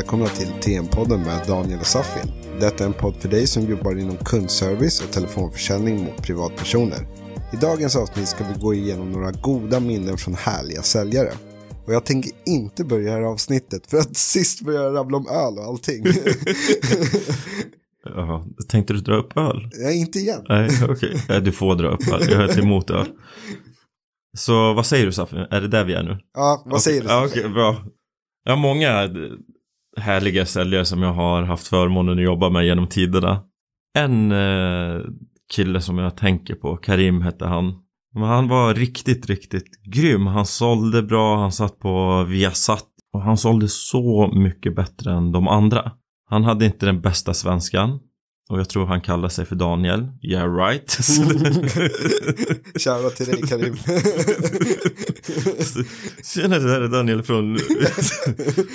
Välkomna till TM-podden med Daniel och Safin. Detta är en podd för dig som jobbar inom kundservice och telefonförsäljning mot privatpersoner. I dagens avsnitt ska vi gå igenom några goda minnen från härliga säljare. Och jag tänker inte börja det här avsnittet för att sist började jag rabbla om öl och allting. Jaha, tänkte du dra upp öl? Nej, inte igen. Nej, okej. Okay. Du får dra upp öl. Jag är inte emot öl. Så vad säger du Safin? Är det där vi är nu? Ja, vad säger du? Ja, okej, okay, bra. Har många härliga säljare som jag har haft förmånen att jobba med genom tiderna. En eh, kille som jag tänker på, Karim hette han. Men han var riktigt, riktigt grym. Han sålde bra, han satt på Viasat och han sålde så mycket bättre än de andra. Han hade inte den bästa svenskan. Och jag tror han kallar sig för Daniel. Yeah right. Shoutout till dig Karim. Tjena det här är Daniel från...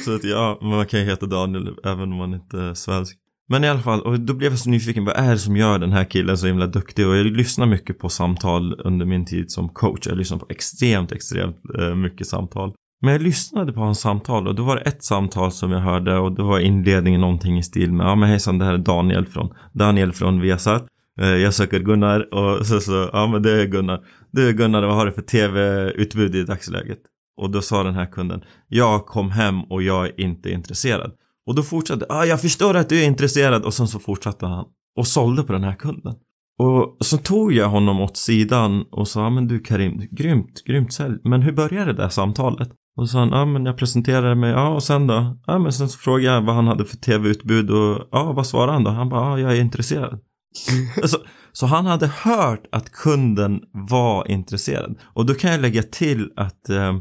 så att ja, man kan ju heta Daniel även om man inte är svensk. Men i alla fall, och då blev jag så nyfiken, vad är det som gör den här killen så himla duktig? Och jag lyssnar mycket på samtal under min tid som coach. Jag lyssnar på extremt, extremt eh, mycket samtal. Men jag lyssnade på hans samtal och då var det ett samtal som jag hörde och då var inledningen någonting i stil med Ja men hejsan det här är Daniel från Daniel från Viasat eh, Jag söker Gunnar och så så Ja men det är Gunnar Du Gunnar vad har du för tv-utbud i dagsläget? Och då sa den här kunden Jag kom hem och jag är inte intresserad Och då fortsatte ah, jag förstår att du är intresserad och sen så fortsatte han och sålde på den här kunden och så tog jag honom åt sidan och sa, men du Karim, grymt, grymt sälj. Men hur började det där samtalet? Och så sa han, ja men jag presenterade mig, ja och sen då? Ja men sen så frågade jag vad han hade för tv-utbud och ja vad svarade han då? Han bara, ja jag är intresserad. så, alltså, så han hade hört att kunden var intresserad. Och då kan jag lägga till att eh,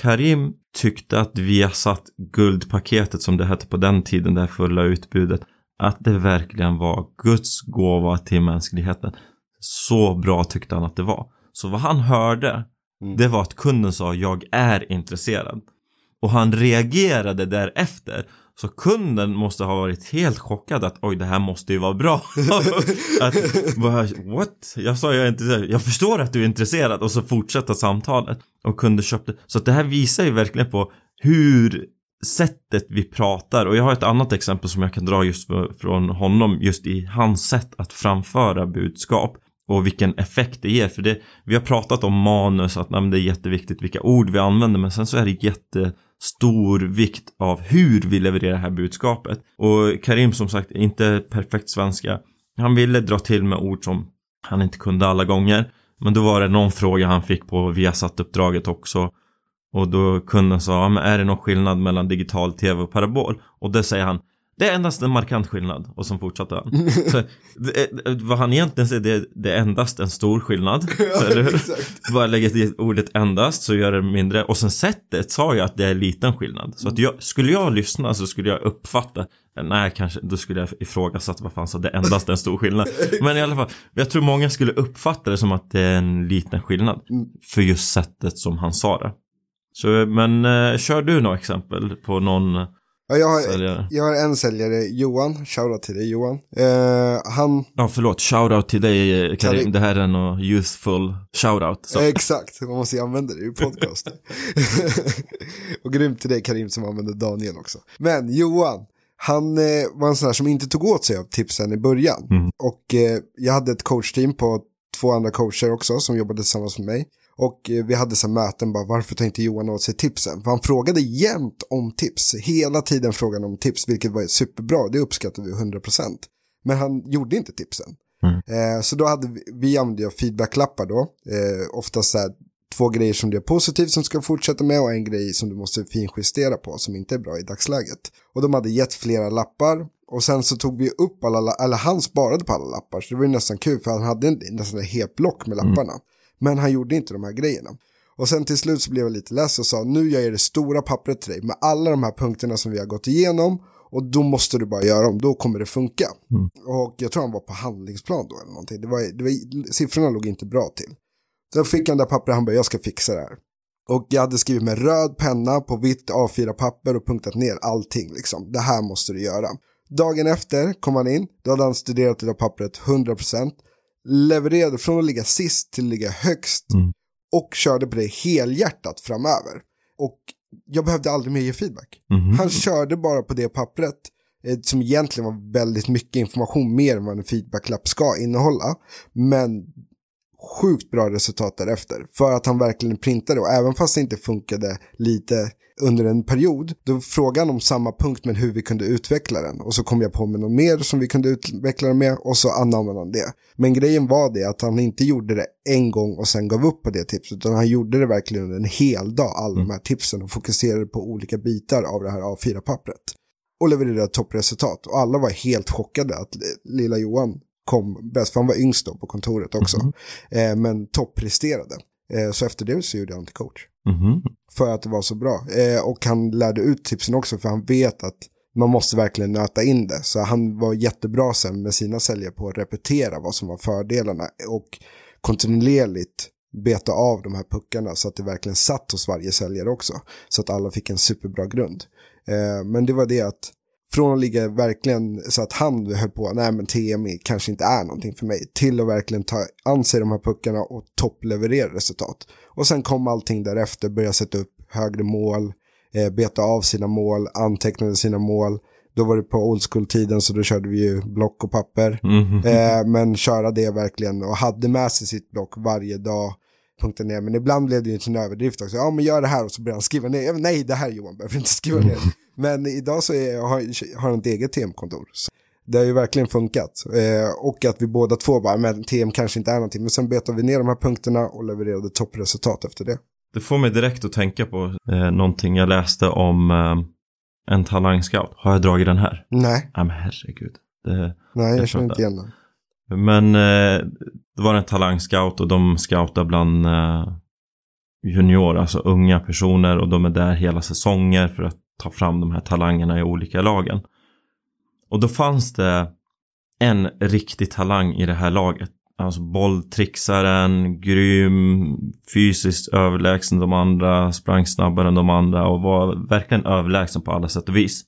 Karim tyckte att vi har satt guldpaketet som det hette på den tiden, det här fulla utbudet, att det verkligen var Guds gåva till mänskligheten. Så bra tyckte han att det var. Så vad han hörde Mm. Det var att kunden sa jag är intresserad. Och han reagerade därefter. Så kunden måste ha varit helt chockad att oj det här måste ju vara bra. Alltså, att, what? Jag sa jag är intresserad. Jag förstår att du är intresserad och så fortsätta samtalet. Och kunden köpte. Så det här visar ju verkligen på hur sättet vi pratar och jag har ett annat exempel som jag kan dra just för, från honom just i hans sätt att framföra budskap och vilken effekt det ger. För det, vi har pratat om manus, att nej, det är jätteviktigt vilka ord vi använder, men sen så är det jättestor vikt av hur vi levererar det här budskapet. Och Karim som sagt, inte perfekt svenska. Han ville dra till med ord som han inte kunde alla gånger. Men då var det någon fråga han fick på Viasat-uppdraget också. Och då kunden sa, ja, men är det någon skillnad mellan digital tv och parabol? Och det säger han, det är endast en markant skillnad. Och så fortsatte han. så, det, vad han egentligen säger, det, det är endast en stor skillnad. ja, eller hur? Bara lägga till ordet endast så gör det mindre. Och sen sättet sa jag att det är en liten skillnad. Så att jag, skulle jag lyssna så skulle jag uppfatta Nej, kanske, då skulle jag ifrågasätta vad fan sa det är endast en stor skillnad. Men i alla fall, jag tror många skulle uppfatta det som att det är en liten skillnad. Mm. För just sättet som han sa det. Så, men eh, kör du några exempel på någon Ja, jag, har, jag har en säljare, Johan. Shoutout till dig Johan. Uh, han... Ja, förlåt. Shoutout till dig Karim. Karim. Det här är en youthful shoutout. Så. Exakt, man måste ju använda det i podcast. och grymt till dig Karim som använder Daniel också. Men Johan, han eh, var en sån här som inte tog åt sig av tipsen i början. Mm. Och eh, jag hade ett coachteam på två andra coacher också som jobbade tillsammans med mig. Och eh, vi hade så möten bara varför tar inte Johan åt sig tipsen? För han frågade jämt om tips. Hela tiden frågade om tips vilket var superbra. Det uppskattade vi 100%. Men han gjorde inte tipsen. Mm. Eh, så då hade vi, vi använde feedbacklappar då. Eh, oftast så här, två grejer som du är positivt som ska fortsätta med och en grej som du måste finjustera på som inte är bra i dagsläget. Och de hade gett flera lappar och sen så tog vi upp alla, eller han sparade på alla lappar så det var ju nästan kul för han hade nästan ett helt block med lapparna. Mm. Men han gjorde inte de här grejerna. Och sen till slut så blev jag lite less och sa nu gör jag det stora pappret till dig med alla de här punkterna som vi har gått igenom och då måste du bara göra dem, då kommer det funka. Mm. Och jag tror han var på handlingsplan då eller någonting. Det var, det var, siffrorna låg inte bra till. Så fick han det pappret, han bara jag ska fixa det här. Och jag hade skrivit med röd penna på vitt A4-papper och punktat ner allting liksom. Det här måste du göra. Dagen efter kom han in, då hade han studerat det där pappret 100% levererade från att ligga sist till att ligga högst mm. och körde på det helhjärtat framöver. Och jag behövde aldrig mer ge feedback. Mhm. Han körde bara på det pappret eh, som egentligen var väldigt mycket information mer än vad en feedbacklapp ska innehålla. Men sjukt bra resultat därefter. För att han verkligen printade och även fast det inte funkade lite under en period, då frågade han om samma punkt men hur vi kunde utveckla den. Och så kom jag på med något mer som vi kunde utveckla den med och så anammade han det. Men grejen var det att han inte gjorde det en gång och sen gav upp på det tipset, utan han gjorde det verkligen under en hel dag, alla de här tipsen och fokuserade på olika bitar av det här A4-pappret. Och levererade toppresultat och alla var helt chockade att lilla Johan kom bäst, för han var yngst då på kontoret också. Eh, men toppresterade. Eh, så efter det så gjorde han till coach. Mhm. För att det var så bra. Eh, och han lärde ut tipsen också för han vet att man måste verkligen nöta in det. Så han var jättebra sen med sina säljare på att repetera vad som var fördelarna. Och kontinuerligt beta av de här puckarna så att det verkligen satt hos varje säljare också. Så att alla fick en superbra grund. Eh, men det var det att från att ligga verkligen så att han höll på, nej men TMI kanske inte är någonting för mig, till att verkligen ta an sig de här puckarna och toppleverera resultat. Och sen kom allting därefter, börja sätta upp högre mål, eh, beta av sina mål, antecknade sina mål. Då var det på old school-tiden så då körde vi ju block och papper. Mhm. Eh, men köra det verkligen och hade med sig sitt block varje dag. Punkta ner. Men ibland blev det ju en överdrift också. Ja men gör det här och så började han skriva ner. Nej det här Johan behöver inte skriva ner. Men idag så är, har, har han ett eget TM-kontor. Det har ju verkligen funkat. Eh, och att vi båda två bara, men TM kanske inte är någonting. Men sen betade vi ner de här punkterna och levererade toppresultat efter det. Det får mig direkt att tänka på eh, någonting jag läste om eh, en talangscout. Har jag dragit den här? Nej, Nej men herregud. Det, nej jag, Jag känner inte igen den. Men eh, det var en talangscout och de scoutar bland eh, junior, alltså unga personer och de är där hela säsonger för att ta fram de här talangerna i olika lagen. Och då fanns det en riktig talang i det här laget. Alltså bolltrixaren, grym, fysiskt överlägsen de andra, sprang snabbare än de andra och var verkligen överlägsen på alla sätt och vis.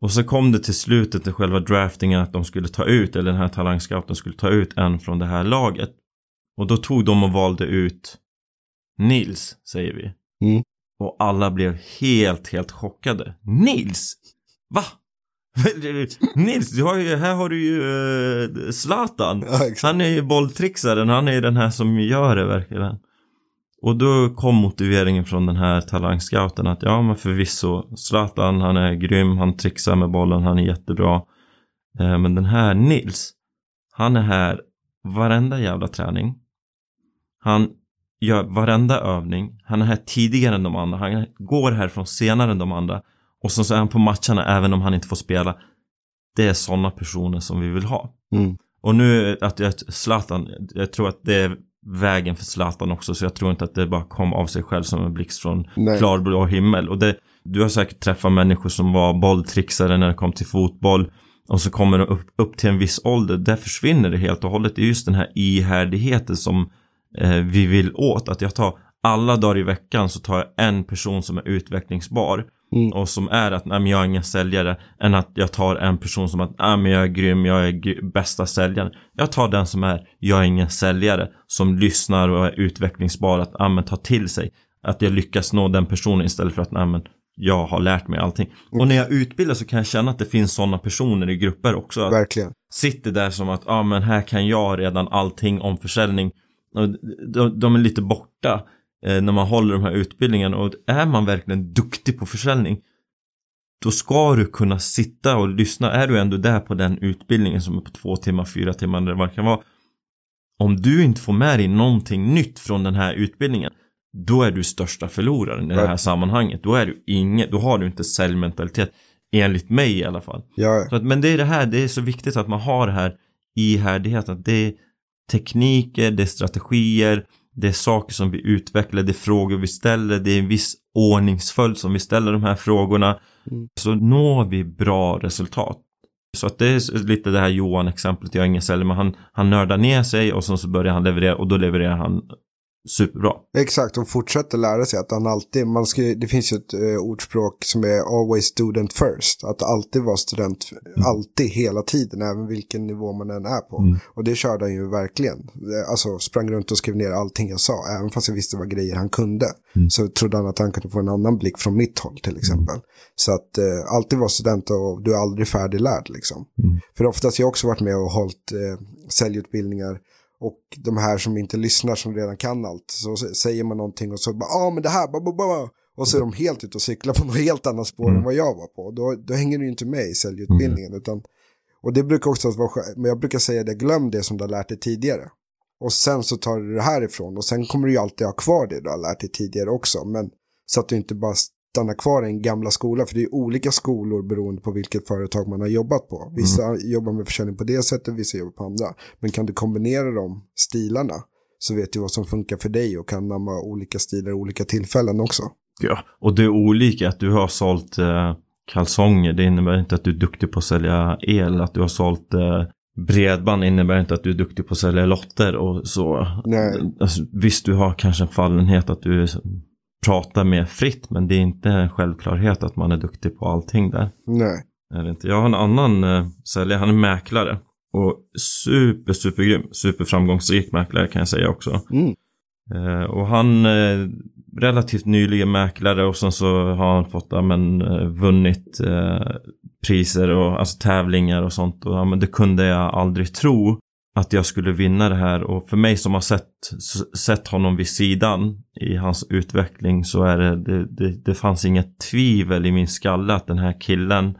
Och så kom det till slutet till själva draftingen att de skulle ta ut, eller den här talangscouten skulle ta ut en från det här laget. Och då tog de och valde ut Nils, säger vi. Mm. Och alla blev helt, helt chockade. Nils? Va? Nils, du har ju, här har du ju uh, Zlatan. Ja. Han är ju bolltrixaren, han är ju den här som gör det verkligen. Och då kom motiveringen från den här talangscouten att ja men förvisso Zlatan han är grym, han trixar med bollen, han är jättebra. Eh, men den här Nils, han är här varenda jävla träning. Han gör varenda övning, han är här tidigare än de andra, han går härifrån senare än de andra. Och så, så är han på matcherna även om han inte får spela. Det är sådana personer som vi vill ha. Mm. Och nu att jag, Zlatan, jag tror att det är vägen för Zlatan också så jag tror inte att det bara kom av sig själv som en blixt från Nej. klarblå himmel. Och det, du har säkert träffat människor som var bolltrixare när det kom till fotboll och så kommer de upp, upp till en viss ålder, där försvinner det helt och hållet. Det är just den här ihärdigheten som eh, vi vill åt. Att jag tar alla dagar i veckan så tar jag en person som är utvecklingsbar Mm. och som är att nej, men jag är ingen säljare än att jag tar en person som att nej, men jag är grym, jag är gr- bästa säljaren. Jag tar den som är jag är ingen säljare som lyssnar och är utvecklingsbar att nej, men, ta till sig. Att jag lyckas nå den personen istället för att nej, men, jag har lärt mig allting. Och när jag utbildar så kan jag känna att det finns sådana personer i grupper också. Att Verkligen. sitter där som att, ja ah, men här kan jag redan allting om försäljning. Och de, de är lite borta när man håller de här utbildningarna och är man verkligen duktig på försäljning då ska du kunna sitta och lyssna. Är du ändå där på den utbildningen som är på två timmar, fyra timmar eller vad det kan vara. Om du inte får med dig någonting nytt från den här utbildningen då är du största förloraren i det här Right. sammanhanget. Då är du inget, då har du inte säljmentalitet. Enligt mig i alla fall. Så att, men det är det här, det är så viktigt att man har det här ihärdigheten. Att det är tekniker, det är strategier, det är saker som vi utvecklar, det är frågor vi ställer, det är en viss ordningsföljd som vi ställer de här frågorna. Mm. Så når vi bra resultat. Så att det är lite det här Johan-exemplet, jag är ingen säljare, men han, han nördar ner sig och sen så börjar han leverera och då levererar han superbra. Exakt, och fortsätter lära sig att han alltid, man ska, det finns ju ett uh, ordspråk som är always student first, att alltid vara student, mm. alltid, hela tiden, även vilken nivå man än är på. Mm. Och det körde han ju verkligen, eh, alltså sprang runt och skrev ner allting jag sa, även fast jag visste vad grejer han kunde. Mm. Så trodde han att han kunde få en annan blick från mitt håll till exempel. Mm. Så att uh, alltid vara student och du är aldrig färdiglärd liksom. Mm. För oftast, jag har också varit med och hållit uh, säljutbildningar, och de här som inte lyssnar som redan kan allt. Så säger man någonting och så bara, ja ah, men det här, ba, ba, ba. Och så är de helt ute och cyklar på något helt annat spår mm. än vad jag var på. Då, då hänger du ju inte med i säljutbildningen. Mm. Utan, och det brukar också vara men jag brukar säga det, glöm det som du har lärt dig tidigare. Och sen så tar du det härifrån och sen kommer du ju alltid ha kvar det du har lärt dig tidigare också. Men så att du inte bara stanna kvar i en gamla skola. För det är olika skolor beroende på vilket företag man har jobbat på. Vissa mm. jobbar med försäljning på det sättet, vissa jobbar på andra. Men kan du kombinera de stilarna så vet du vad som funkar för dig och kan namna olika stilar i olika tillfällen också. Ja, och det är olika att du har sålt eh, kalsonger. Det innebär inte att du är duktig på att sälja el. Att du har sålt eh, bredband innebär inte att du är duktig på att sälja lotter och så. Nej. Alltså, visst, du har kanske en fallenhet att du prata mer fritt. Men det är inte en självklarhet att man är duktig på allting där. Nej. Är det inte. Jag har en annan eh, säljare, han är mäklare. Och super, super grym, super framgångsrik mäklare kan jag säga också. Mm. Eh, och han eh, relativt nyligen mäklare och sen så har han fått, ja, men, eh, vunnit eh, priser och alltså tävlingar och sånt. Och ja, men det kunde jag aldrig tro att jag skulle vinna det här och för mig som har sett, sett honom vid sidan i hans utveckling så är det, det, det, det fanns inget tvivel i min skalle att den här killen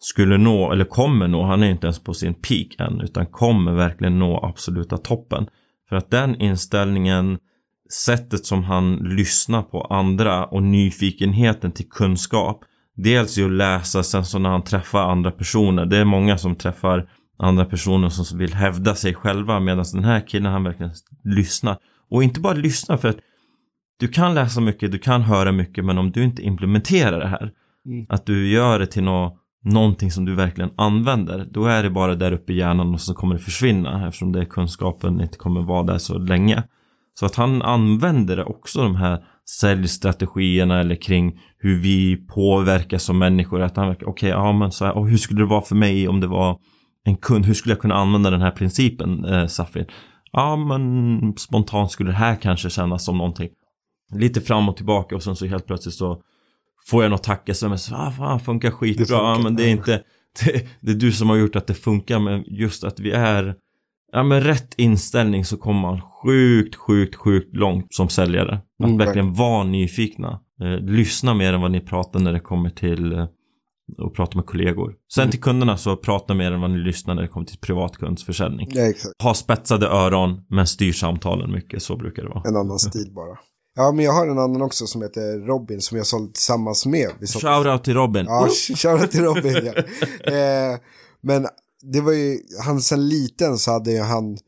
skulle nå, eller kommer nå, han är inte ens på sin peak än, utan kommer verkligen nå absoluta toppen. För att den inställningen, sättet som han lyssnar på andra och nyfikenheten till kunskap, dels ju att läsa, sen så när han träffar andra personer, det är många som träffar andra personer som vill hävda sig själva medan den här killen han verkligen lyssnar. Och inte bara lyssnar för att du kan läsa mycket, du kan höra mycket men om du inte implementerar det här mm. att du gör det till nå, någonting som du verkligen använder då är det bara där uppe i hjärnan och så kommer det försvinna eftersom det kunskapen inte kommer vara där så länge. Så att han använder också de här säljstrategierna eller kring hur vi påverkas som människor. Att han verkar, okej, okay, ja men så här, och hur skulle det vara för mig om det var en kund, hur skulle jag kunna använda den här principen, eh, Safir? Ja, men spontant skulle det här kanske kännas som någonting. Lite fram och tillbaka och sen så helt plötsligt så får jag något tack sms. Ah, fan, funkar skitbra. Det funkar. Ja, men det är inte, det, det, är du som har gjort att det funkar, men just att vi är, ja men rätt inställning så kommer man sjukt, sjukt, sjukt långt som säljare. Att mm, verkligen vara nyfikna. Eh, lyssna mer än vad ni pratar när det kommer till eh, och prata med kollegor. Sen mm. till kunderna så prata mer än vad ni lyssnar när det kommer till privatkundsförsäljning. Ja, exakt. Ha spetsade öron men styr samtalen mycket, så brukar det vara. En annan stil bara. Ja, men jag har en annan också som heter Robin som jag sålde tillsammans med. Shoutout till Robin. Ja, shoutout till Robin. ja. eh, men det var ju, han sen liten så hade han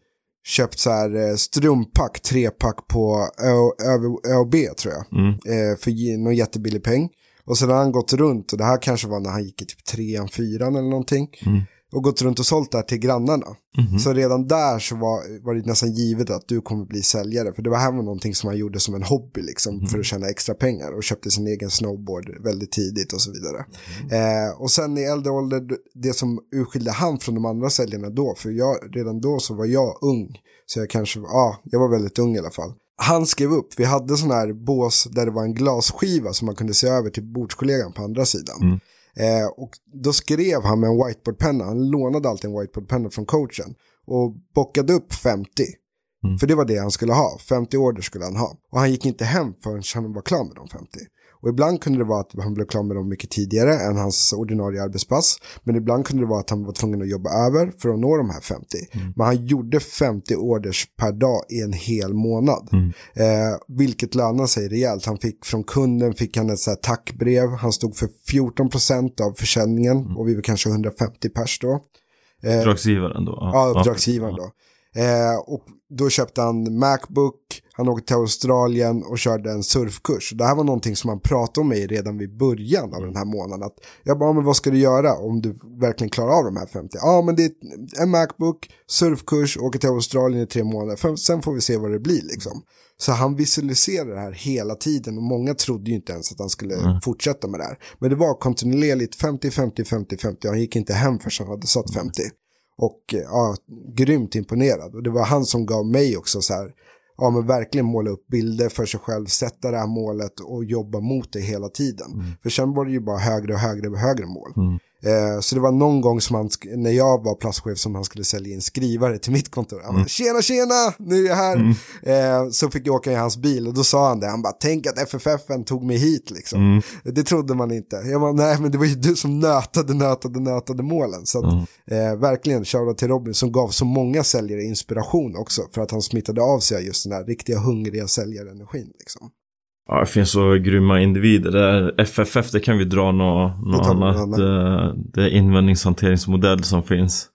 köpt så här eh, strumpack, trepack på ÖoB tror jag. Mm. Eh, för någon jättebillig peng. Och sen har han gått runt, och det här kanske var när han gick i typ trean, fyran eller någonting. Mm. Och gått runt och sålt det här till grannarna. Mm. Så redan där så var, var det nästan givet att du kommer bli säljare. För det var här var någonting som han gjorde som en hobby liksom. Mm. För att tjäna extra pengar. Och köpte sin egen snowboard väldigt tidigt och så vidare. Mm. Eh, och sen i äldre ålder, det som urskilde han från de andra säljarna då. För jag, redan då så var jag ung. Så jag kanske, ja, jag var väldigt ung i alla fall han skrev upp, vi hade sån här bås där det var en glasskiva som man kunde se över till bordskollegan på andra sidan. Mm. Eh, och då skrev han med en whiteboardpenna, han lånade alltid en whiteboardpenna från coachen och bockade upp 50. Mm. För det var det han skulle ha, 50 order skulle han ha. Och han gick inte hem förrän han var klar med de 50. Och ibland kunde det vara att han blev klar med dem mycket tidigare än hans ordinarie arbetspass. Men ibland kunde det vara att han var tvungen att jobba över för att nå de här 50. Mm. Men han gjorde 50 orders per dag i en hel månad. Mm. Eh, vilket lönade sig rejält. Han fick från kunden fick han ett så tackbrev. Han stod för 14% av försäljningen mm. och vi var kanske 150 pers då. Eh, uppdragsgivaren då? Ja, uppdragsgivaren då. Eh, och då köpte han Macbook, han åkte till Australien och körde en surfkurs. Det här var någonting som han pratade om mig redan vid början av den här månaden. Att jag bara, men vad ska du göra om du verkligen klarar av de här 50? Ja, men det är en Macbook, surfkurs, åker till Australien i tre månader. Sen får vi se vad det blir liksom. Så han visualiserade det här hela tiden och många trodde ju inte ens att han skulle mm. fortsätta med det här. Men det var kontinuerligt 50, 50, 50, 50. Han gick inte hem förrän han hade satt 50. Och ja, grymt imponerad. Och det var han som gav mig också så här, ja men verkligen måla upp bilder för sig själv, sätta det här målet och jobba mot det hela tiden. Mm. För sen var det ju bara högre och högre och högre mål. Mm. Eh, så det var någon gång som han, när jag var platschef som han skulle sälja in skrivare till mitt kontor. Han bara, mm. tjena tjena, nu är jag här. Mm. Eh, så fick jag åka i hans bil och då sa han det, han bara, tänk att FFF tog mig hit liksom. Mm. Det trodde man inte. Jag bara, nej men det var ju du som nötade, nötade, nötade målen. Så att, mm. eh, verkligen, shoutout till Robin som gav så många säljare inspiration också. För att han smittade av sig just den här riktiga hungriga säljarenergin liksom. Ja, det finns så grymma individer. där. FFF, det kan vi dra något, något annat. Eh, det är invändningshanteringsmodell som finns.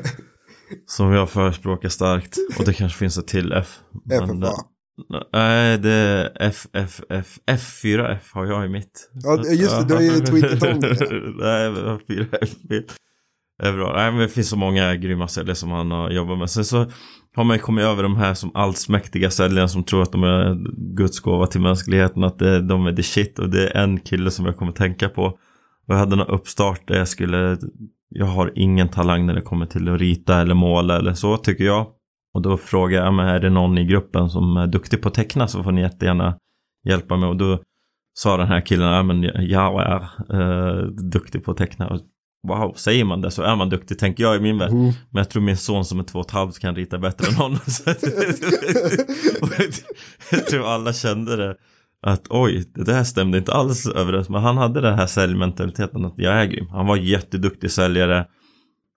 som jag förespråkar starkt. Och det kanske finns ett till F. FFA? Nej, det är FFF. F4F har jag i mitt. Ja, just det. Du har ju tweetat om det. Nej, F4F. Det är bra. Nej, men det finns så många grymma säljare som han har jobbat med. Sen så har man ju kommit över de här som allsmäktiga säljarna som tror att de är Guds gåva till mänskligheten. Att det, de är the shit. Och det är en kille som jag kommer tänka på. Och jag hade en uppstart där jag skulle Jag har ingen talang när det kommer till att rita eller måla eller så tycker jag. Och då frågade jag, men är det någon i gruppen som är duktig på att teckna så får ni jättegärna hjälpa mig. Och då sa den här killen, ja men jag är eh, duktig på att teckna wow, säger man det så är man duktig tänker jag i min värld. Mm. Men jag tror min son som är två och ett halvt kan rita bättre än honom. jag tror alla kände det. Att oj, det där stämde inte alls överens. Men han hade den här säljmentaliteten att jag är grym. Han var jätteduktig säljare.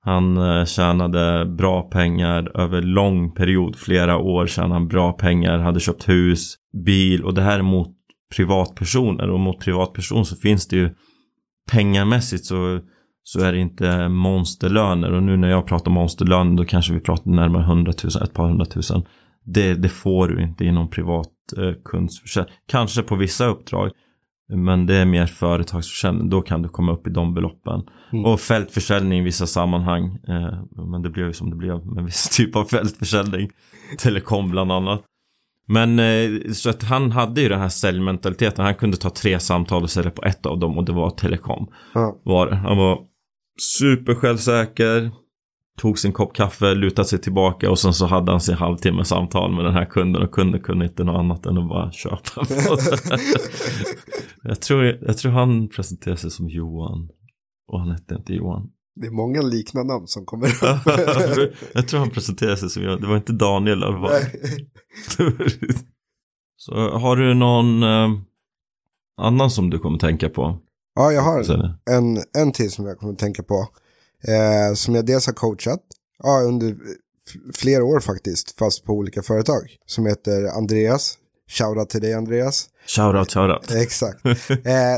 Han eh, tjänade bra pengar över lång period, flera år tjänade han bra pengar, hade köpt hus, bil och det här är mot privatpersoner och mot privatperson så finns det ju pengamässigt så så är det inte monsterlöner och nu när jag pratar monsterlöner då kanske vi pratar närmare 100 000, ett par hundratusen. Det, det får du inte inom privat eh, kundsförsäljning. Kanske på vissa uppdrag men det är mer företagsförsäljning. Då kan du komma upp i de beloppen. Mm. Och fältförsäljning i vissa sammanhang. Eh, men det blev ju som det blev med viss typ av fältförsäljning. Telekom bland annat. Men eh, så att han hade ju den här säljmentaliteten. Han kunde ta tre samtal och sälja på ett av dem och det var telekom. Mm. Var det. Han var supersjälvsäker. Tog sin kopp kaffe, lutade sig tillbaka och sen så hade han sin halvtimme samtal med den här kunden och kunden kunde inte något annat än att bara köpa. jag, tror, jag tror han presenterade sig som Johan och han hette inte Johan. Det är många liknande namn som kommer upp. jag tror han presenterade sig som Johan, det var inte Daniel. Det var... så har du någon eh, annan som du kommer tänka på? Ja, jag har en, en till som jag kommer att tänka på. Eh, som jag dels har coachat ja, under flera år faktiskt, fast på olika företag. Som heter Andreas. Shoutout till dig Andreas. Shoutout, shoutout. exakt. eh,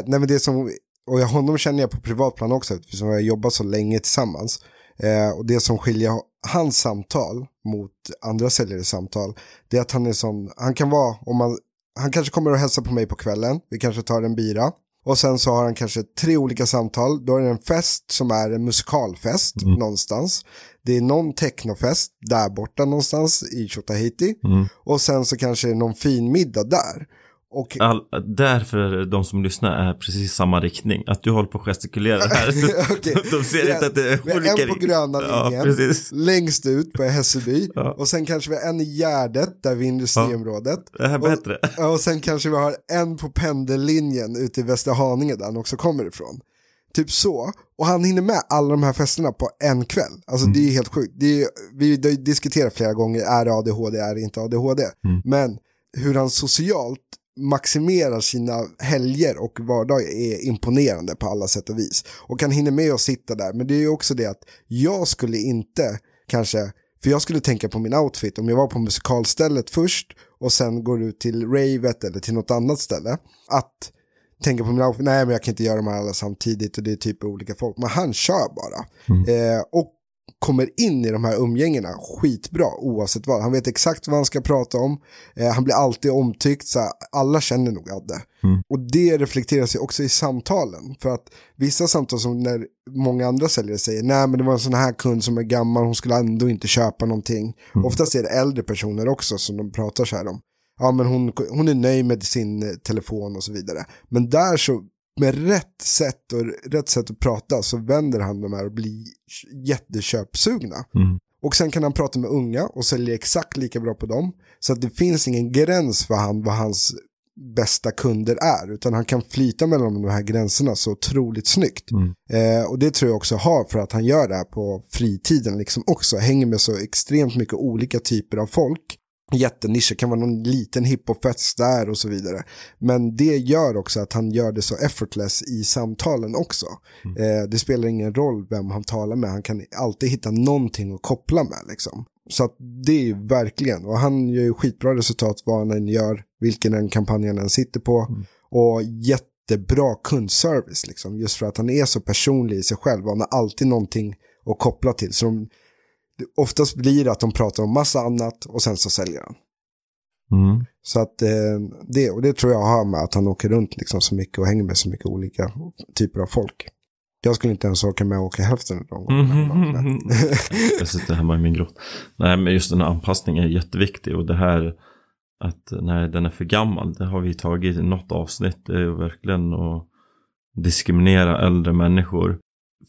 nej, men det som, och honom känner jag på privatplan också, eftersom vi har jobbat så länge tillsammans. Eh, och det som skiljer hans samtal mot andra säljares samtal, det är att han är sån, han kan vara, om man, han kanske kommer och hälsar på mig på kvällen, vi kanske tar en bira. Och sen så har han kanske tre olika samtal. Då är det en fest som är en musikalfest mm. någonstans. Det är någon technofest där borta någonstans i Tjotahejti. Mm. Och sen så kanske det är någon fin middag där. Och... All, därför de som lyssnar är precis samma riktning. Att du håller på att gestikulera här. okay. De ser ja, inte att det är olika En på gröna linjen, ja, längst ut på Hässelby. Ja. Och sen kanske vi har en i Gärdet, där vid industriområdet. Det här är bättre. Och, och sen kanske vi har en på pendellinjen ute i Västerhaninge där han också kommer ifrån. Typ så. Och han hinner med alla de här festerna på en kväll. Alltså mm. det är helt sjukt. Det är, vi diskuterar flera gånger, är det ADHD, är det inte ADHD? Mm. Men hur han socialt maximerar sina helger och vardagar är imponerande på alla sätt och vis. Och han hinner med att sitta där, men det är ju också det att jag skulle inte kanske, för jag skulle tänka på min outfit om jag var på musikalstället först och sen går ut till ravet eller till något annat ställe. Att tänka på min outfit, nej men jag kan inte göra de här alla samtidigt och det är typ olika folk, men han kör bara. Mm. Eh, och kommer in i de här umgängena skitbra oavsett vad. Han vet exakt vad han ska prata om. Eh, han blir alltid omtyckt, så alla känner nog Adde. Mm. Och det reflekterar sig också i samtalen. För att vissa samtal som när många andra säljare säger, nej men det var en sån här kund som är gammal, hon skulle ändå inte köpa någonting. Mm. Oftast är det äldre personer också som de pratar så här om. Ja men hon, hon är nöjd med sin eh, telefon och så vidare. Men där så med rätt sätt och rätt sätt att prata så vänder han de här och blir jätteköpsugna. Mm. Och sen kan han prata med unga och sälja exakt lika bra på dem. Så att det finns ingen gräns för han, vad hans bästa kunder är. Utan han kan flyta mellan de här gränserna så otroligt snyggt. Mm. Eh, och det tror jag också har för att han gör det här på fritiden liksom också. Hänger med så extremt mycket olika typer av folk jättenischer, kan vara någon liten hiphopfest där och så vidare. Men det gör också att han gör det så effortless i samtalen också. Mm. Eh, det spelar ingen roll vem han talar med, han kan alltid hitta någonting att koppla med liksom. Så att det är ju verkligen, och han gör ju skitbra resultat vad han än gör, vilken en kampanj han än sitter på. Mm. Och jättebra kundservice liksom, just för att han är så personlig i sig själv, han har alltid någonting att koppla till. Så de, oftast blir det att de pratar om massa annat och sen så säljer han. Mm. Så att eh, det, och det tror jag har med att han åker runt liksom så mycket och hänger med så mycket olika typer av folk. Jag skulle inte ens åka med och åka hälften av dem. Mm. jag sitter hemma i min grott. Nej, men just den här anpassningen är jätteviktig och det här att när den är för gammal, det har vi tagit i något avsnitt, det är verkligen att diskriminera äldre människor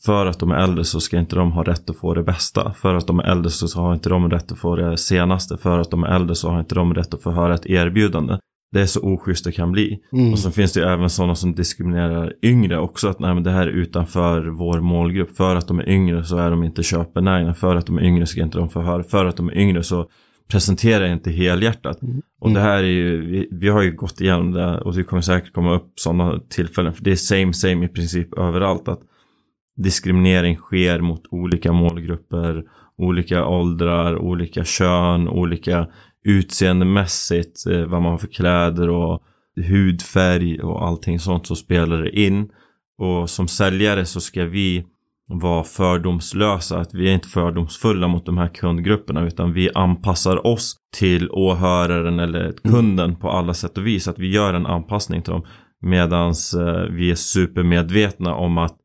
för att de är äldre så ska inte de ha rätt att få det bästa. För att de är äldre så har inte de rätt att få det senaste. För att de är äldre så har inte de rätt att få höra ett erbjudande. Det är så oschysst det kan bli. Mm. Och så finns det ju även sådana som diskriminerar yngre också. Att nej, men det här är utanför vår målgrupp. För att de är yngre så är de inte köpenägna. För att de är yngre ska inte de få höra. För att de är yngre så presenterar inte helhjärtat. Mm. Och det här är ju, vi, vi, har ju gått igenom det och det kommer säkert komma upp sådana tillfällen. För det är same same i princip överallt. Att diskriminering sker mot olika målgrupper, olika åldrar, olika kön, olika utseendemässigt, eh, vad man har för kläder och hudfärg och allting sånt så spelar det in. Och som säljare så ska vi vara fördomslösa, att vi är inte fördomsfulla mot de här kundgrupperna utan vi anpassar oss till åhöraren eller kunden på alla sätt och vis. Att vi gör en anpassning till dem medans eh, vi är supermedvetna om att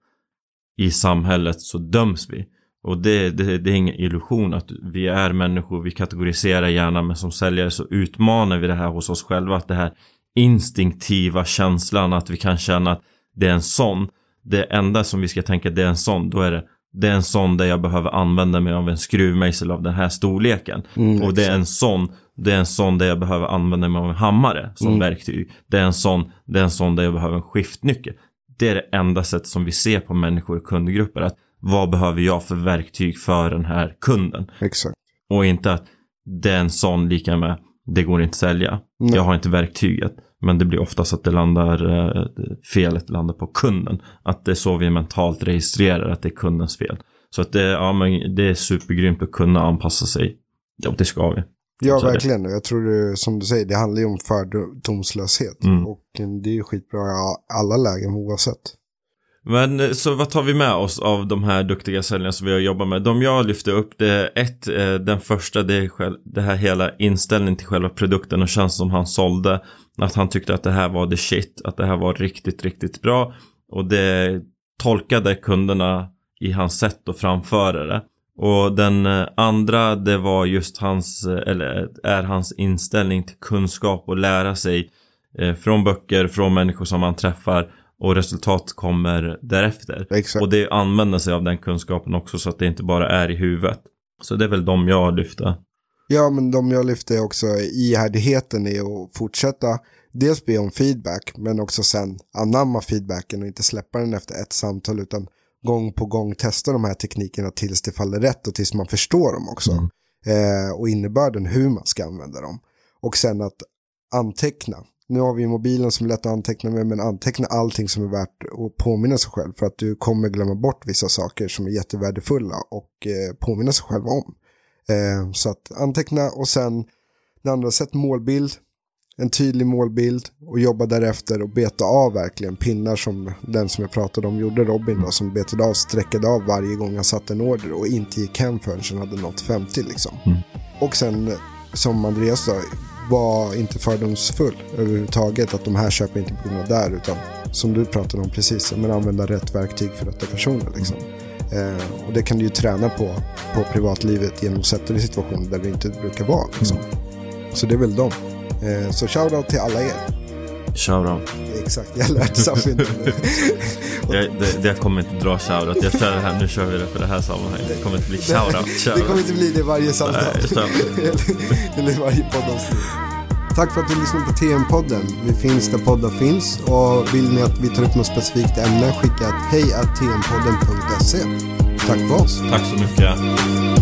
i samhället så döms vi. Och det, det, det, är ingen illusion att vi är människor, vi kategoriserar gärna men som säljare så utmanar vi det här hos oss själva. Att det här instinktiva känslan att vi kan känna att det är en sån. Det enda som vi ska tänka det är en sån, då är det det är en sån där jag behöver använda mig av en skruvmejsel av den här storleken. Mm, och det är en sån det är en sån där jag behöver använda mig av en hammare som mm. verktyg. Det är en sån, det är en sån där jag behöver en skiftnyckel det är det enda sättet som vi ser på människor i kundgrupper. Att vad behöver jag för verktyg för den här kunden? Exakt. Och inte att det är en sån lika med det går inte att sälja. Nej. Jag har inte verktyget. Men det blir oftast att det landar, eh, felet landar på kunden. Att det är så vi mentalt registrerar att det är kundens fel. Så att det, ja, men det är supergrymt att kunna anpassa sig. Ja, det ska vi. Ja, verkligen. Jag tror det, som du säger, det handlar ju om fördomslöshet. Mm. Och det är ju skitbra i alla lägen oavsett. Men eh, så vad tar vi med oss av de här duktiga säljarna som vi har jobbat med? De jag lyfte upp, det är ett, eh, den första, det är själv, det här hela inställningen till själva produkten och tjänsten som han sålde. Att han tyckte att det här var the shit, att det här var riktigt, riktigt bra. Och det tolkade kunderna i hans sätt att framföra det. Och den eh, andra det var just hans, eller är hans inställning till kunskap och lära sig från böcker, från människor som man träffar och resultat kommer därefter. Exakt. Och det använder sig av den kunskapen också så att det inte bara är i huvudet. Så det är väl de jag lyfter. Ja, men de jag lyfter också ihärdigheten i att fortsätta dels be om feedback men också sen anamma feedbacken och inte släppa den efter ett samtal utan gång på gång testa de här teknikerna tills det faller rätt och tills man förstår dem också. Mm. Eh, och innebörden hur man ska använda dem. Och sen att anteckna. Nu har vi mobilen som är lätt att anteckna med, men anteckna allting som är värt att påminna sig själv. För att du kommer glömma bort vissa saker som är jättevärdefulla och eh, påminna sig själv om. Eh, så att anteckna och sen det andra, sätt målbild. en tydlig målbild och jobba därefter och beta av verkligen pinnar som den som jag pratade om gjorde, Robin då, som betade av, sträckade av varje gång han satte en order och inte gick hem förrän han hade nått 50 liksom. Mm. Och sen som Andreas sa, var inte fördomsfull överhuvudtaget att de här köper inte på grund av där utan som du pratade om precis, men använda rätt verktyg för rätta personer liksom. Eh, och det kan du ju träna på, på privatlivet genom att sätta dig i situationer där det inte brukar vara. Liksom. Så det är väl dem. Eh, så shoutout till alla er. Shoutout. Exakt, jag lärde Safin. jag, det, det kommer inte dra shoutout. Jag kör det här, nu kör vi det för det här sammanhanget. Det kommer inte bli shoutout. shoutout. Det kommer inte bli det varje samtal. Eller varje poddavsnitt. Tack för att du lyssnade på TM-podden. Vi finns där poddar finns. Och vill ni att vi tar upp något specifikt ämne, skicka ett hej tmpodden.se. Tack för oss. Tack så mycket.